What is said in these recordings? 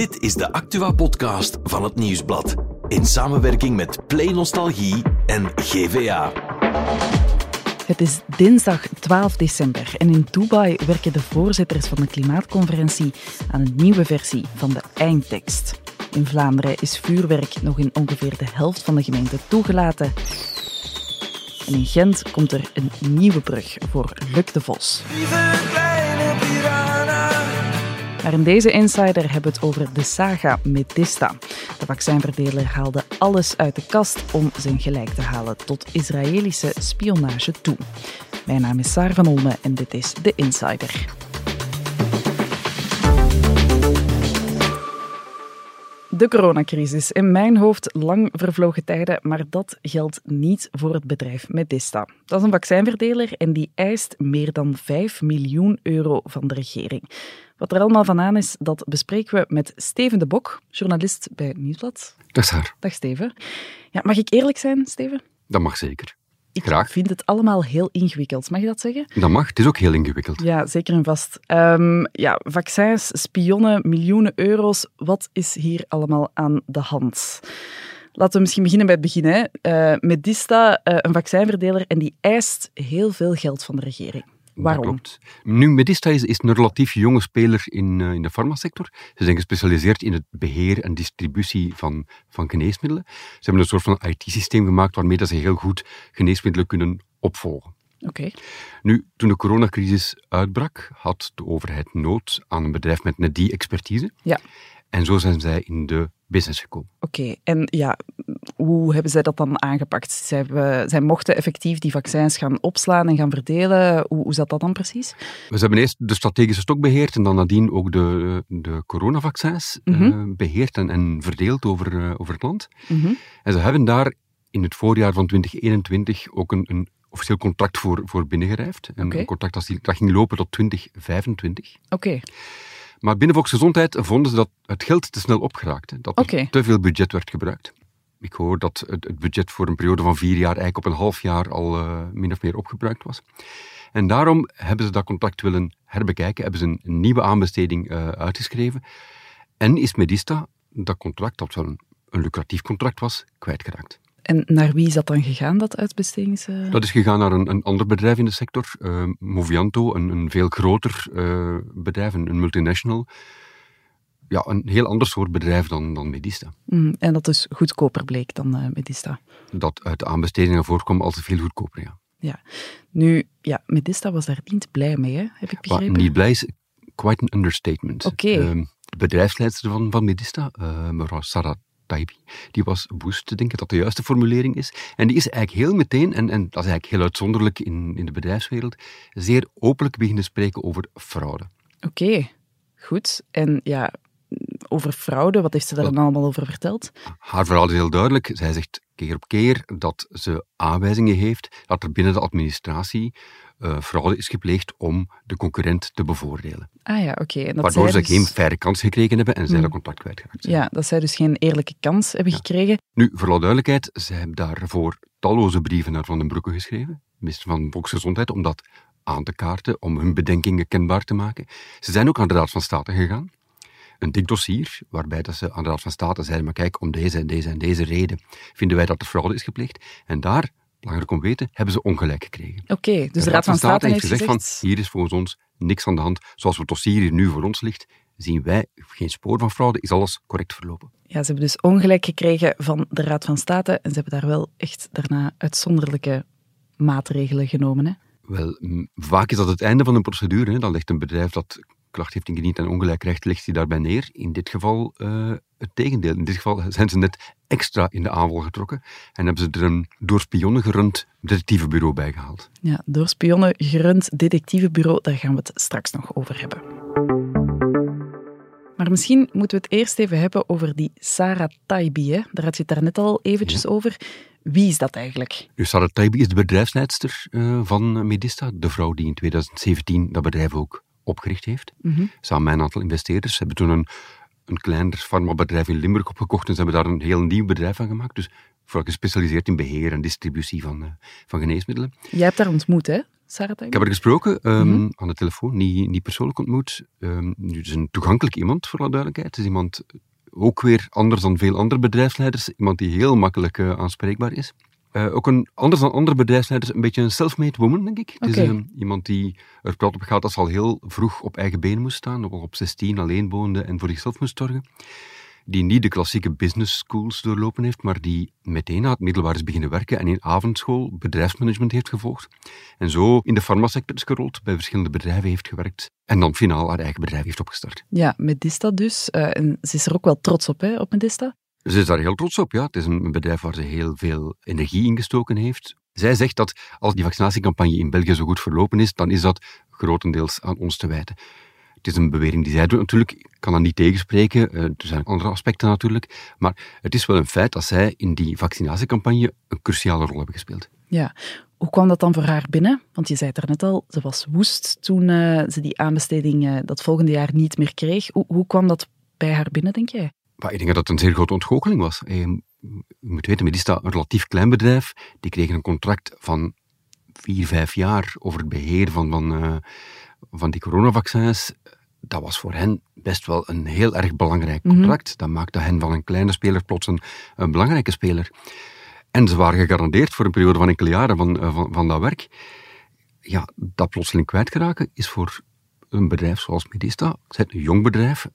Dit is de Actua-podcast van het Nieuwsblad. In samenwerking met Play Nostalgie en GVA. Het is dinsdag 12 december en in Dubai werken de voorzitters van de klimaatconferentie aan een nieuwe versie van de eindtekst. In Vlaanderen is vuurwerk nog in ongeveer de helft van de gemeente toegelaten. En in Gent komt er een nieuwe brug voor Luc de Vos. Maar in deze Insider hebben we het over de saga Medista. De vaccinverdeler haalde alles uit de kast om zijn gelijk te halen tot Israëlische spionage toe. Mijn naam is Saar van Olme en dit is de Insider. De coronacrisis. In mijn hoofd lang vervlogen tijden, maar dat geldt niet voor het bedrijf Medista. Dat is een vaccinverdeler en die eist meer dan 5 miljoen euro van de regering. Wat er allemaal van aan is, dat bespreken we met Steven de Bok, journalist bij Nieuwsblad. Dag Saar. Dag Steven. Ja, mag ik eerlijk zijn, Steven? Dat mag zeker. Ik Graag. vind het allemaal heel ingewikkeld. Mag je dat zeggen? Dat mag. Het is ook heel ingewikkeld. Ja, zeker en vast. Ehm, ja, vaccins, spionnen, miljoenen euro's. Wat is hier allemaal aan de hand? Laten we misschien beginnen bij het begin. Hè. Eh, Medista, eh, een vaccinverdeler, en die eist heel veel geld van de regering. Waarom? Dat klopt. Nu, Medista is, is een relatief jonge speler in, eh, in de farmasector. Ze zijn gespecialiseerd in het beheer en distributie van, van geneesmiddelen. Ze hebben een soort van IT-systeem gemaakt waarmee dat ze heel goed geneesmiddelen kunnen opvolgen. Oké. Nu, toen de coronacrisis uitbrak, had de overheid nood aan een bedrijf met net die expertise. Ja. En zo zijn zij in de business gekomen. Oké, en ja, hoe hebben zij dat dan aangepakt? Zij, hebben- zij mochten effectief die vaccins gaan opslaan en gaan verdelen. Hoe, hoe zat dat dan precies? We hebben eerst de strategische stok beheerd en dan nadien ook de, de coronavaccins eh, Mhm. beheerd en, en verdeeld over, eh, over het land. Mhm. En ze hebben daar in het voorjaar van 2021 ook een, een officieel contract voor, voor binnengerijfd. Een contract dat, dat ging lopen tot 2025. Oké, Maar binnen Volksgezondheid vonden ze dat het geld te snel opgeraakt. hè, Dat er te veel budget werd gebruikt. Ik hoor dat het, budget voor een periode van vier jaar eigenlijk op een half jaar al eh, min of meer opgebruikt was. En daarom hebben ze dat contract willen herbekijken, hebben ze een, een nieuwe aanbesteding eh, uitgeschreven. En is Medista dat contract, dat wel een, een lucratief contract was, kwijtgeraakt. En naar wie is dat dan gegaan, dat uitbestedings... eh? Dat is gegaan naar een, een ander bedrijf in de sector, eh, Movianto, een, een veel groter eh, bedrijf, een, een multinational. Ja, een heel ander soort bedrijf dan, dan Medista. Mm, en dat dus goedkoper bleek dan Medista. Dat uit de aanbestedingen voorkwam als veel goedkoper, ja. Ja. Nu, ja, Medista was daar niet blij mee, hè? heb ik begrepen. niet blij is, quite an understatement. Oké. Ehm, de bedrijfsleidster van, van Medista, mevrouw Sarah Taibi, die was woest te denken dat de juiste formulering is. En die is eigenlijk heel meteen, en, en dat is eigenlijk heel uitzonderlijk in, in de bedrijfswereld, zeer openlijk beginnen spreken over fraude. Oké, goed. En ja, over fraude, wat heeft ze daar dan allemaal over verteld? Haar verhaal is heel duidelijk. Zij zegt keer op keer dat ze aanwijzingen heeft dat er binnen de administratie eh, fraude is gepleegd om de concurrent te bevoordelen. Ah ja, oké. Dat Waardoor ze dus- geen faire kans gekregen hebben en zij dat contact kwijtgeraakt zijn. Ja, dat zij dus geen eerlijke kans hebben gekregen. Nu, voor alle duidelijkheid, ze hebben daarvoor talloze brieven naar Van den Broeke geschreven, minister van Volksgezondheid, om dat aan te kaarten, om hun bedenkingen kenbaar te maken. Ze zijn ook aan de Raad van State gegaan. Een dik dossier, waarbij dat ze aan de Raad van State zeiden, maar kijk, om deze en deze en deze reden vinden wij dat er fraude is gepleegd. En daar, belangrijk om te weten, hebben ze ongelijk gekregen. Oké, dus de Raad van State heeft gezegd... van, hier is volgens ons niks aan de hand. Zoals het dossier hier nu voor ons ligt, zien wij geen spoor van fraude, is alles correct verlopen. Ja, ze hebben dus ongelijk gekregen van de Raad van State en ze hebben daar wel echt daarna uitzonderlijke maatregelen genomen. Hè? Wel, vaak is dat het einde van een procedure. Hè. Dan legt een bedrijf dat klacht heeft ingediend en ongelijk krijgt, legt hij daarbij neer. In dit geval eh, het tegendeel. In dit geval zijn ze net extra in de aanval getrokken en hebben ze er een door spionnen gerund detectivebureau bij gehaald. Ja, door spionnen gerund detectivebureau, daar gaan we het straks nog over hebben. Maar misschien moeten we het eerst even hebben over die Sarah Taibi. Hè? Daar had je het daarnet al eventjes over. Wie is dat eigenlijk? Nu, Sarah Taibi is de bedrijfsleidster eh, van Medista, de vrouw die in 2017 dat bedrijf ook opgericht heeft. Mhm. Samen met een aantal investeerders. Ze hebben toen een, een kleiner farmabedrijf in Limburg opgekocht en ze hebben daar een heel nieuw bedrijf van gemaakt. Dus vooral gespecialiseerd in beheer en distributie van, eh, van geneesmiddelen. Jij hebt haar ontmoet, hè? Sarah Ik heb haar gesproken ehm, Mhm. aan de telefoon, niet, niet persoonlijk ontmoet. Ehm, nu, het is een toegankelijk iemand, voor alle duidelijkheid. Het is iemand ook weer anders dan veel andere bedrijfsleiders. Iemand die heel makkelijk eh, aanspreekbaar is. Eh, ook een, anders dan andere bedrijfsleiders, een beetje een self-made woman, denk ik. Het is iemand die er prat op gaat dat ze al heel vroeg op eigen benen moest staan, al op 16 alleen woonde en voor zichzelf moest zorgen. Die niet de klassieke business schools doorlopen heeft, maar die meteen na het middelbaar is beginnen werken en in avondschool bedrijfsmanagement heeft gevolgd. En zo in de farmasector is gerold, bij verschillende bedrijven heeft gewerkt. En dan finaal haar eigen bedrijf heeft opgestart. Ja, Medista dus. Eh, en ze is er ook wel trots op, hè, op Medista. Ze is daar heel trots op, ja. Het is een bedrijf waar ze heel veel energie in gestoken heeft. Zij zegt dat als die vaccinatiecampagne in België zo goed verlopen is, dan is dat grotendeels aan ons te wijten. Het is een bewering die zij doet natuurlijk. Ik kan dat niet tegenspreken. Eh, Er zijn andere aspecten natuurlijk. Maar het is wel een feit dat zij in die vaccinatiecampagne een cruciale rol hebben gespeeld. Ja. Hoe kwam dat dan voor haar binnen? Want je zei het net al, ze was woest toen eh, ze die aanbesteding eh, dat volgende jaar niet meer kreeg. Hoe kwam dat bij haar binnen, denk jij? Maar ik denk dat het een zeer grote ontgoocheling was. Eh, Je moet weten, Medista, een relatief klein bedrijf, die kregen een contract van vier, vijf jaar over het beheer van, van, eh, van die coronavaccins. Dat was voor hen best wel een heel erg belangrijk contract. Dat maakte hen van een kleine speler plots een, een belangrijke speler. En ze waren gegarandeerd voor een periode van enkele jaren van, eh, van, van dat werk. Ja, dat plotseling kwijtgeraken is voor een bedrijf zoals Medista, het, een jong bedrijf,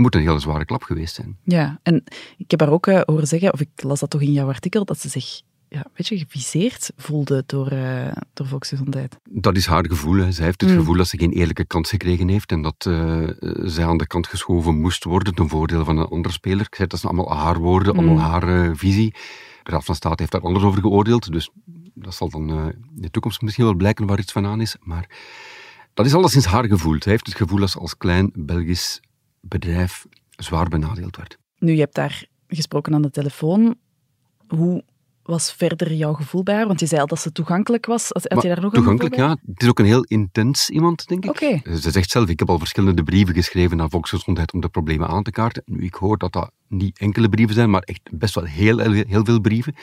moet een hele zware klap geweest zijn. Ja, en ik heb haar ook eh, horen zeggen, of ik las dat toch in jouw artikel, dat ze zich ja, een beetje geviseerd voelde door, eh, door volksgezondheid. Dat is haar gevoel. Hè. Zij heeft het Mm. gevoel dat ze geen eerlijke kans gekregen heeft en dat eh, zij aan de kant geschoven moest worden ten voordele van een andere speler. Ik zei, dat zijn allemaal haar woorden, allemaal Mm. haar visie. De Raad van State heeft daar anders over geoordeeld, dus dat zal dan in de toekomst misschien wel blijken waar iets van aan is. Maar dat is alleszins haar gevoel. Zij heeft het gevoel dat ze als klein Belgisch bedrijf zwaar benadeeld werd. Nu, je hebt daar gesproken aan de telefoon. Hoe was verder jouw gevoel bij haar? Want je zei al dat ze toegankelijk was. Had, Maar je daar nog toegankelijk, ja. Het is ook een heel intens iemand, denk ik. Oké. Ze zegt zelf, ik heb al verschillende brieven geschreven naar volksgezondheid om de problemen aan te kaarten. Nu, ik hoor dat dat niet enkele brieven zijn, maar echt best wel heel, heel, veel brieven.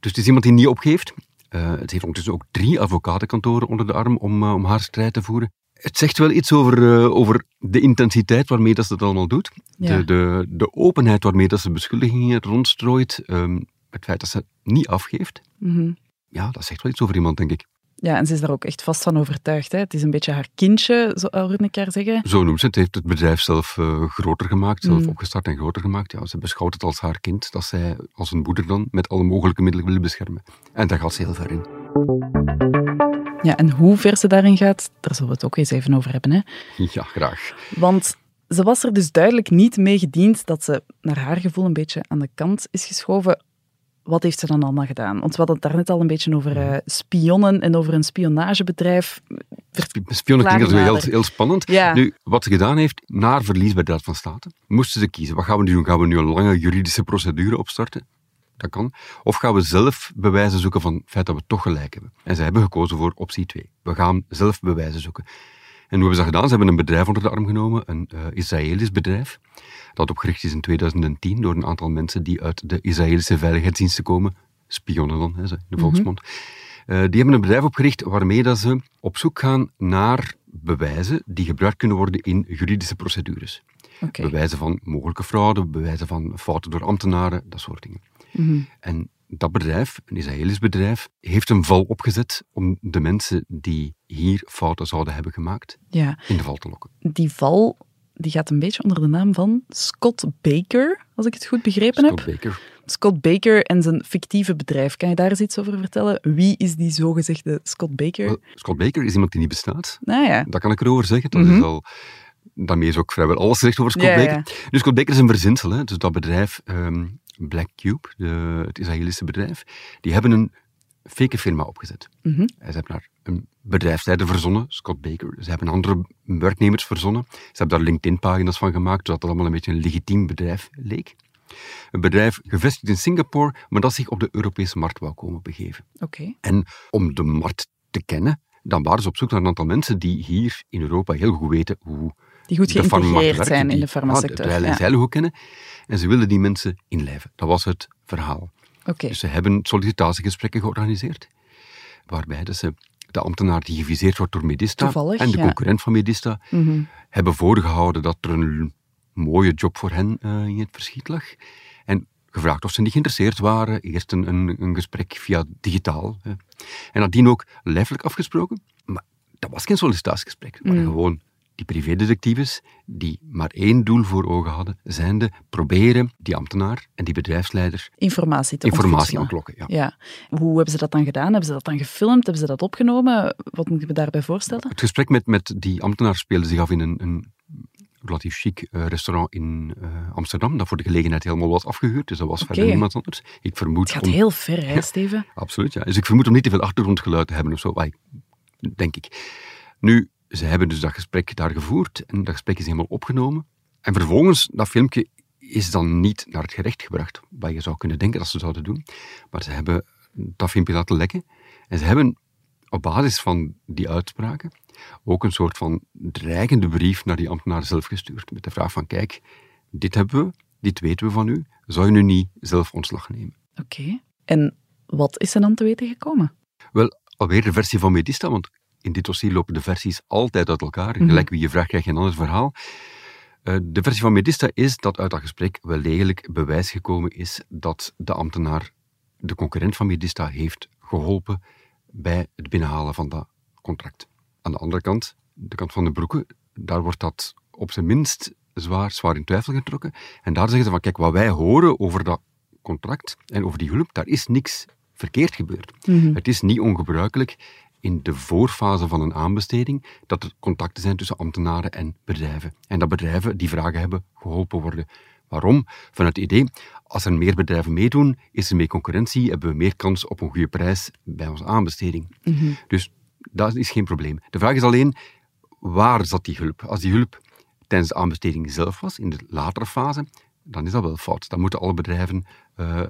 Dus het is iemand die niet opgeeft. Eh, het heeft ondertussen ook drie advocatenkantoren onder de arm om, eh, om haar strijd te voeren. Het zegt wel iets over, eh, over de intensiteit waarmee dat ze het allemaal doet. Ja. De, de, de openheid waarmee dat ze beschuldigingen rondstrooit. ehm, het feit dat ze niet afgeeft. Mhm. Ja, dat zegt wel iets over iemand, denk ik. Ja, en ze is daar ook echt vast van overtuigd. Hè? Het is een beetje haar kindje, zo hoorde ik haar zeggen. Zo noemt ze het. heeft het bedrijf zelf eh, groter gemaakt, zelf Mm. opgestart en groter gemaakt. Ja, ze beschouwt het als haar kind, dat zij als een moeder dan met alle mogelijke middelen wil beschermen. En daar gaat ze heel ver in. Ja, en hoe ver ze daarin gaat, daar zullen we het ook eens even over hebben. Hè? Ja, graag. Want ze was er dus duidelijk niet mee gediend dat ze naar haar gevoel een beetje aan de kant is geschoven. Wat heeft ze dan allemaal gedaan? Want we hadden het daarnet al een beetje over eh, spionnen en over een spionagebedrijf. Spionnen klinkt Klaar heel, spannend. Ja. Nu, wat ze gedaan heeft, na verlies bij de Raad van State, moesten ze kiezen. Wat gaan we nu doen? Gaan we nu een lange juridische procedure opstarten? Dat kan. Of gaan we zelf bewijzen zoeken van het feit dat we toch gelijk hebben? En ze hebben gekozen voor optie 2. We gaan zelf bewijzen zoeken. En hoe hebben ze dat gedaan? Ze hebben een bedrijf onder de arm genomen, een eh, Israëlisch bedrijf, dat opgericht is in 2010 door een aantal mensen die uit de Israëlische veiligheidsdiensten komen, spionnen dan, hè, in de volksmond. Eh, die hebben een bedrijf opgericht waarmee dat ze op zoek gaan naar bewijzen die gebruikt kunnen worden in juridische procedures. Bewijzen van mogelijke fraude, bewijzen van fouten door ambtenaren, dat soort dingen. Mhm. En dat bedrijf, een Israëlisch bedrijf, heeft een val opgezet om de mensen die hier fouten zouden hebben gemaakt, Ja, in de val te lokken. die val die gaat een beetje onder de naam van Scott Baker, als ik het goed begrepen Scott heb. Baker. Scott Baker en zijn fictieve bedrijf. Kan je daar eens iets over vertellen? Wie is die zogezegde Scott Baker? Scott Baker is iemand die niet bestaat. nou ja, Dat kan ik erover zeggen. Dat Mhm. is al, daarmee is ook vrijwel alles gezegd over Scott Ja, ja. Baker. Dus Scott Baker is een verzinsel. Hè. Dus dat bedrijf, ehm, Black Cube, de, het Israëlische bedrijf, die hebben een fake firma opgezet. Mhm. Ze hebben daar een bedrijfsleider verzonnen, Scott Baker. Ze hebben andere werknemers verzonnen. Ze hebben daar LinkedIn-pagina's van gemaakt, zodat het allemaal een beetje een legitiem bedrijf leek. Een bedrijf gevestigd in Singapore, maar dat zich op de Europese markt wou komen begeven. oké. En om de markt te kennen, dan waren ze op zoek naar een aantal mensen die hier in Europa heel goed weten hoe Die goed geïntegreerd zijn in de en Ja. zeilen goed kennen. En ze wilden die mensen inlijven. Dat was het verhaal. Oké. Dus ze hebben sollicitatiegesprekken georganiseerd, waarbij dat ze de ambtenaar die geviseerd wordt door Medista Toevallig, en de ja. concurrent van Medista Mhm. hebben voorgehouden dat er een mooie job voor hen eh, in het verschiet lag. En gevraagd of ze niet geïnteresseerd waren. Eerst een, een, een gesprek via digitaal. hè. En nadien ook lijfelijk afgesproken. Maar dat was geen sollicitatiegesprek. Het waren gewoon die privédetectives die maar één doel voor ogen hadden, zijnde proberen die ambtenaar en die bedrijfsleider Informatie te informatie ontlokken. Ja. Ja. Hoe hebben ze dat dan gedaan? Hebben ze dat dan gefilmd? Hebben ze dat opgenomen? Wat moet ik me daarbij voorstellen? Het gesprek met, met die ambtenaar speelde zich af in een, een relatief chic eh, restaurant in eh, Amsterdam, dat voor de gelegenheid helemaal was afgehuurd, dus dat was verder niemand anders. Ik vermoed Het gaat om- heel ver, hè, Steven? Absoluut, ja. Dus ik vermoed om niet te veel achtergrondgeluid te hebben of zo, denk ik. Nu, ze hebben dus dat gesprek daar gevoerd en dat gesprek is helemaal opgenomen. En vervolgens, dat filmpje is dan niet naar het gerecht gebracht, wat je zou kunnen denken dat ze zouden doen. Maar ze hebben dat filmpje laten lekken en ze hebben op basis van die uitspraken ook een soort van dreigende brief naar die ambtenaar zelf gestuurd. Met de vraag van, kijk, dit hebben we, dit weten we van u, zou je nu niet zelf ontslag nemen? Oké. En wat is er dan te weten gekomen? Wel, alweer de versie van Medista, want in dit dossier lopen de versies altijd uit elkaar. Gelijk wie je vraagt, krijg je een ander verhaal. Eh, de versie van Medista is dat uit dat gesprek wel degelijk bewijs gekomen is dat de ambtenaar de concurrent van Medista heeft geholpen bij het binnenhalen van dat contract. Aan de andere kant, de kant van de broeken, daar wordt dat op zijn minst zwaar, zwaar in twijfel getrokken. En daar zeggen ze van, kijk, wat wij horen over dat contract en over die hulp, daar is niks verkeerd gebeurd. Het is niet ongebruikelijk in de voorfase van een aanbesteding dat er contacten zijn tussen ambtenaren en bedrijven. En dat bedrijven die vragen hebben geholpen worden. Waarom? Vanuit het idee, als er meer bedrijven meedoen, is er meer concurrentie, hebben we meer kans op een goede prijs bij onze aanbesteding. Dus dat is geen probleem. De vraag is alleen, waar zat die hulp? Als die hulp tijdens de aanbesteding zelf was, in de latere fase, dan is dat wel fout. Dan moeten alle bedrijven eh,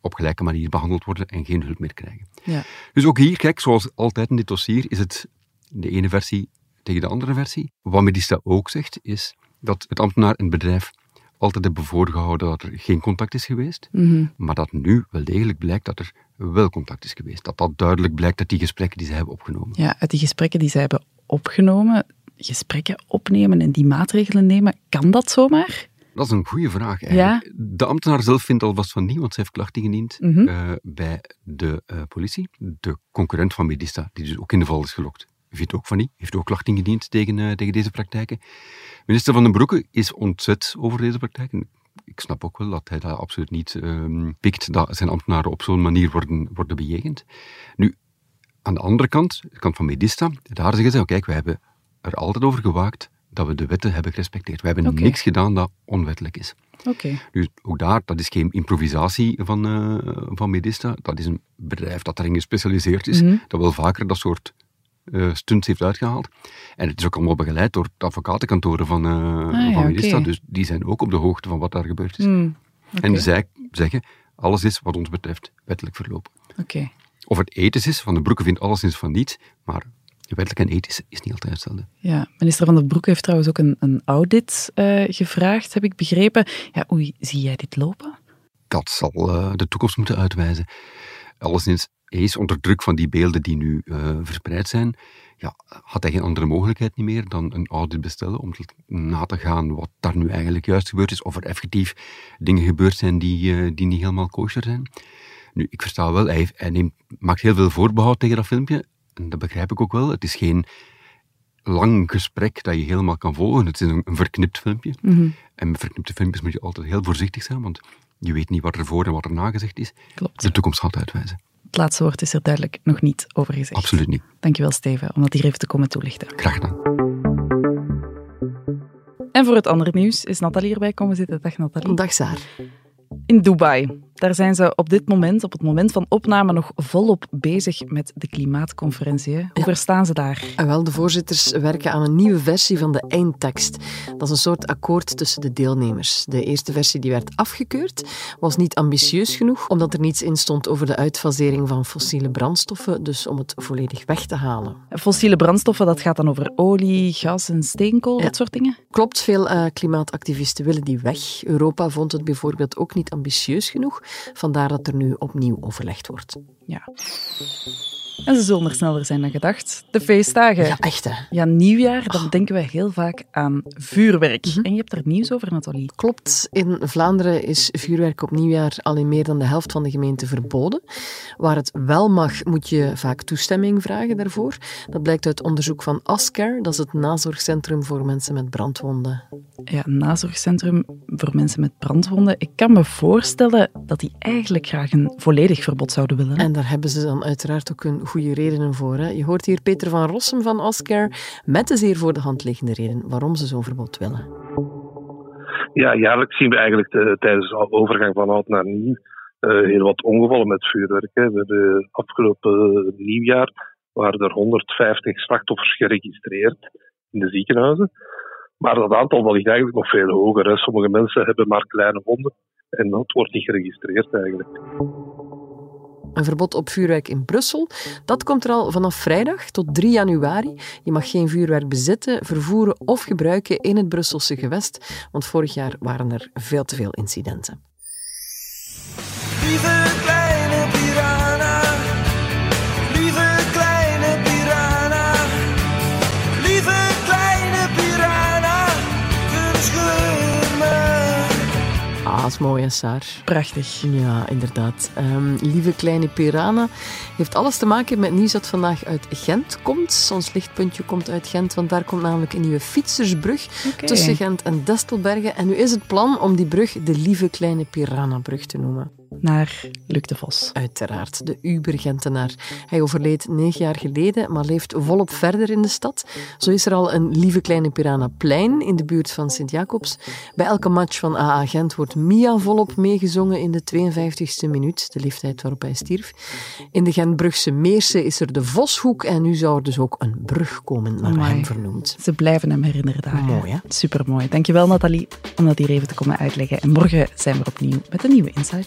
op gelijke manier behandeld worden en geen hulp meer krijgen. Ja. Dus ook hier, kijk, zoals altijd in dit dossier, is het de ene versie tegen de andere versie. Wat Medista ook zegt, is dat het ambtenaar en het bedrijf altijd hebben voorgehouden dat er geen contact is geweest, maar dat nu wel degelijk blijkt dat er wel contact is geweest. Dat dat duidelijk blijkt uit die gesprekken die ze hebben opgenomen. Ja, uit die gesprekken die zij hebben opgenomen, gesprekken opnemen en die maatregelen nemen, kan dat zomaar? Dat is een goede vraag eigenlijk. De ambtenaar zelf vindt alvast van niet, want ze heeft klachten ingediend Mhm. eh, bij de eh, politie. De concurrent van Medista, die dus ook in de val is gelokt, vindt ook van niet. Heeft ook klachten ingediend tegen, eh, tegen deze praktijken. Minister Van den Broeke is ontzet over deze praktijken. Ik snap ook wel dat hij dat absoluut niet ehm, pikt, dat zijn ambtenaren op zo'n manier worden, worden bejegend. Nu, aan de andere kant, de kant van Medista, daar zeggen ze, kijk, we hebben er altijd over gewaakt dat we de wetten hebben gerespecteerd. We hebben niks gedaan dat onwettelijk is. Oké. Dus ook daar, dat is geen improvisatie van, eh, van Medista. Dat is een bedrijf dat daarin gespecialiseerd is, dat wel vaker dat soort eh, stunts heeft uitgehaald. En het is ook allemaal begeleid door de advocatenkantoren van, eh, ja, van Medista. Dus die zijn ook op de hoogte van wat daar gebeurd is. Hmm, En zij zeggen, alles is wat ons betreft wettelijk verlopen. Oké. Of het ethisch is, Van de Broeke vindt alleszins van niet, maar wettelijk en ethisch is niet altijd hetzelfde. Ja, minister Van den Broek heeft trouwens ook een, een audit eh, gevraagd, heb ik begrepen. Ja, hoe zie jij dit lopen? Dat zal eh, de toekomst moeten uitwijzen. Alleszins, hij is onder druk van die beelden die nu eh, verspreid zijn. Ja, had hij geen andere mogelijkheid niet meer dan een audit bestellen om te- na te gaan wat daar nu eigenlijk juist gebeurd is. Of er effectief dingen gebeurd zijn die, die niet helemaal kosher zijn. Nu, ik versta wel, hij, heeft- hij neemt, maakt heel veel voorbehoud tegen dat filmpje. En dat begrijp ik ook wel. Het is geen lang gesprek dat je helemaal kan volgen. Het is een, een verknipt filmpje. En met verknipte filmpjes moet je altijd heel voorzichtig zijn, want je weet niet wat er voor en wat er na gezegd is. Klopt. De toekomst gaat uitwijzen. Het laatste woord is er duidelijk nog niet over gezegd. Absoluut niet. Dankjewel, Steven, om dat hier even te komen toelichten. Graag gedaan. En voor het andere nieuws is Nathalie erbij komen zitten. Dag Nathalie. Dag Saar. In Dubai. Daar zijn ze op dit moment, op het moment van opname, nog volop bezig met de klimaatconferentie. hè. Hoe verstaan ze daar? En wel, de voorzitters werken aan een nieuwe versie van de eindtekst. Dat is een soort akkoord tussen de deelnemers. De eerste versie die werd afgekeurd was niet ambitieus genoeg, omdat er niets in stond over de uitfasering van fossiele brandstoffen, dus om het volledig weg te halen. Fossiele brandstoffen, dat gaat dan over olie, gas en steenkool, Ja. dat soort dingen? Klopt, veel eh, klimaatactivisten willen die weg. Europa vond het bijvoorbeeld ook niet ambitieus genoeg, vandaar dat er nu opnieuw overlegd wordt. Ja. En ze zullen er sneller zijn dan gedacht. De feestdagen. Ja, echt hè. Ja, nieuwjaar, dan denken we heel vaak aan vuurwerk. Mhm. En je hebt er nieuws over, Nathalie. Klopt, in Vlaanderen is vuurwerk op nieuwjaar al in meer dan de helft van de gemeente verboden. Waar het wel mag, moet je vaak toestemming vragen daarvoor. Dat blijkt uit onderzoek van Ascare, dat is het nazorgcentrum voor mensen met brandwonden. Ja, een nazorgcentrum voor mensen met brandwonden. Ik kan me voorstellen dat die eigenlijk graag een volledig verbod zouden willen. En daar hebben ze dan uiteraard ook hun goede redenen voor. Hè. Je hoort hier Peter van Rossum van Ascare met de zeer voor de hand liggende reden waarom ze zo'n verbod willen. Ja, jaarlijks zien we eigenlijk de, tijdens de overgang van oud naar nieuw eh, heel wat ongevallen met vuurwerk. Hè. We hebben afgelopen nieuwjaar waren er 150 slachtoffers geregistreerd in de ziekenhuizen. Maar dat aantal ligt eigenlijk nog veel hoger. Sommige mensen hebben maar kleine wonden en dat wordt niet geregistreerd eigenlijk. Een verbod op vuurwerk in Brussel, dat komt er al vanaf vrijdag tot 3 januari. Je mag geen vuurwerk bezitten, vervoeren of gebruiken in het Brusselse gewest, want vorig jaar waren er veel te veel incidenten. Mooi, hè, Saar? Prachtig. Ja, inderdaad. Ehm, lieve kleine Pirana heeft alles te maken met nieuws dat vandaag uit Gent komt. Ons lichtpuntje komt uit Gent, want daar komt namelijk een nieuwe fietsersbrug tussen Gent en Destelbergen. En nu is het plan om die brug de lieve kleine Pirana-brug te noemen. Naar Luc de Vos. Uiteraard, de Uber-Gentenaar. Hij overleed negen jaar geleden, maar leeft volop verder in de stad. Zo is er al een lieve kleine Piranaplein in de buurt van Sint-Jacobs. Bij elke match van AA Gent wordt Mia volop meegezongen in de 52e minuut, de leeftijd waarop hij stierf. In de Gentbrugse Meersen is er de Voshoek en nu zou er dus ook een brug komen naar Amai. hem vernoemd. Ze blijven hem herinneren daar. Mooi, hè? Supermooi. Dankjewel, Nathalie, om dat hier even te komen uitleggen. En morgen zijn we opnieuw met een nieuwe Insider.